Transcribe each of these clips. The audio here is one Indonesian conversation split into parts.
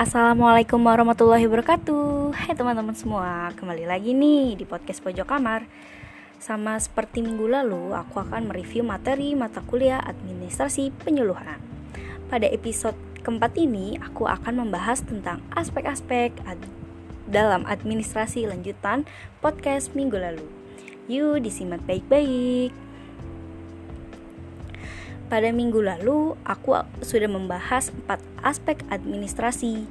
Assalamualaikum warahmatullahi wabarakatuh. Hai teman-teman semua Kembali lagi nih di podcast Pojok Kamar. Sama seperti minggu lalu Aku akan mereview materi mata kuliah administrasi penyuluhan. Pada episode keempat ini Aku akan membahas tentang aspek-aspek ad dalam administrasi lanjutan podcast minggu lalu. Yuk disimak baik-baik. Pada minggu lalu, aku sudah membahas empat aspek administrasi.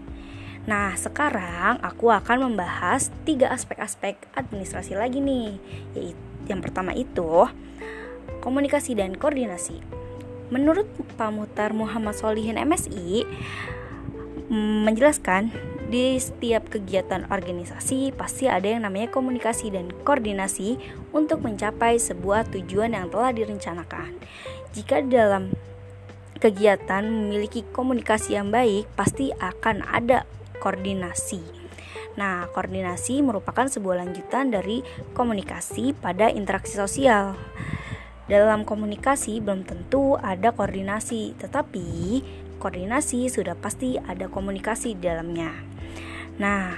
Nah, sekarang aku akan membahas tiga aspek-aspek administrasi lagi nih. Yang pertama itu komunikasi dan koordinasi. Menurut Pak Mutar Muhammad Solihin MSI mm, menjelaskan di setiap kegiatan organisasi pasti ada yang namanya komunikasi dan koordinasi untuk mencapai sebuah tujuan yang telah direncanakan. Jika dalam kegiatan memiliki komunikasi yang baik, pasti akan ada koordinasi. Nah, koordinasi merupakan sebuah lanjutan dari komunikasi pada interaksi sosial. Dalam komunikasi belum tentu ada koordinasi, tetapi koordinasi sudah pasti ada komunikasi di dalamnya. Nah,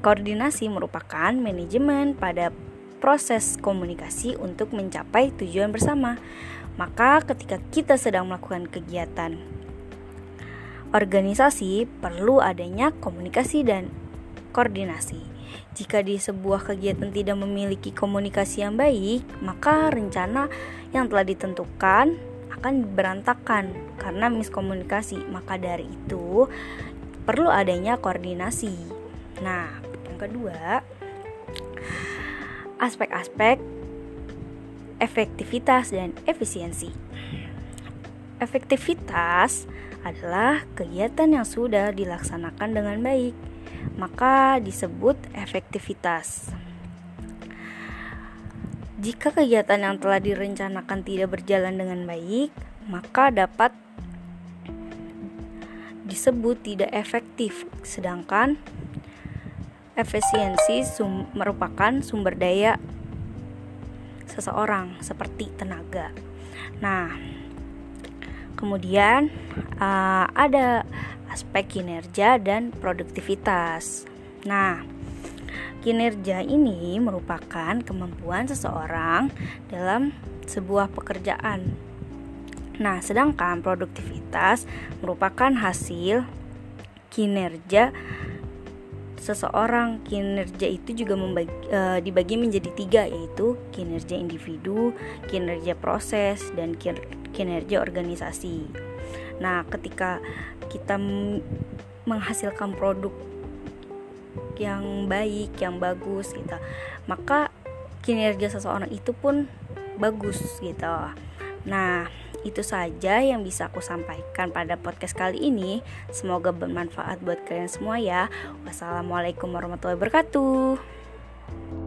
koordinasi merupakan manajemen pada proses komunikasi untuk mencapai tujuan bersama. Maka, ketika kita sedang melakukan kegiatan organisasi, perlu adanya komunikasi dan koordinasi. Jika di sebuah kegiatan tidak memiliki komunikasi yang baik, maka rencana yang telah ditentukan akan berantakan karena miskomunikasi. Maka dari itu, perlu adanya koordinasi. Nah, yang kedua, aspek-aspek efektivitas dan efisiensi. Efektivitas adalah kegiatan yang sudah dilaksanakan dengan baik, maka disebut efektivitas. Jika kegiatan yang telah direncanakan tidak berjalan dengan baik, maka dapat disebut tidak efektif, sedangkan Efisiensi sum merupakan sumber daya seseorang seperti tenaga. Nah, kemudian uh, ada aspek kinerja dan produktivitas. Nah, kinerja ini merupakan kemampuan seseorang dalam sebuah pekerjaan. Nah, sedangkan produktivitas merupakan hasil kinerja seseorang kinerja itu juga membagi, e, dibagi menjadi tiga yaitu kinerja individu, kinerja proses dan kinerja organisasi. Nah, ketika kita menghasilkan produk yang baik, yang bagus gitu, maka kinerja seseorang itu pun bagus gitu. Nah, itu saja yang bisa aku sampaikan pada podcast kali ini. Semoga bermanfaat buat kalian semua ya. Wassalamualaikum warahmatullahi wabarakatuh.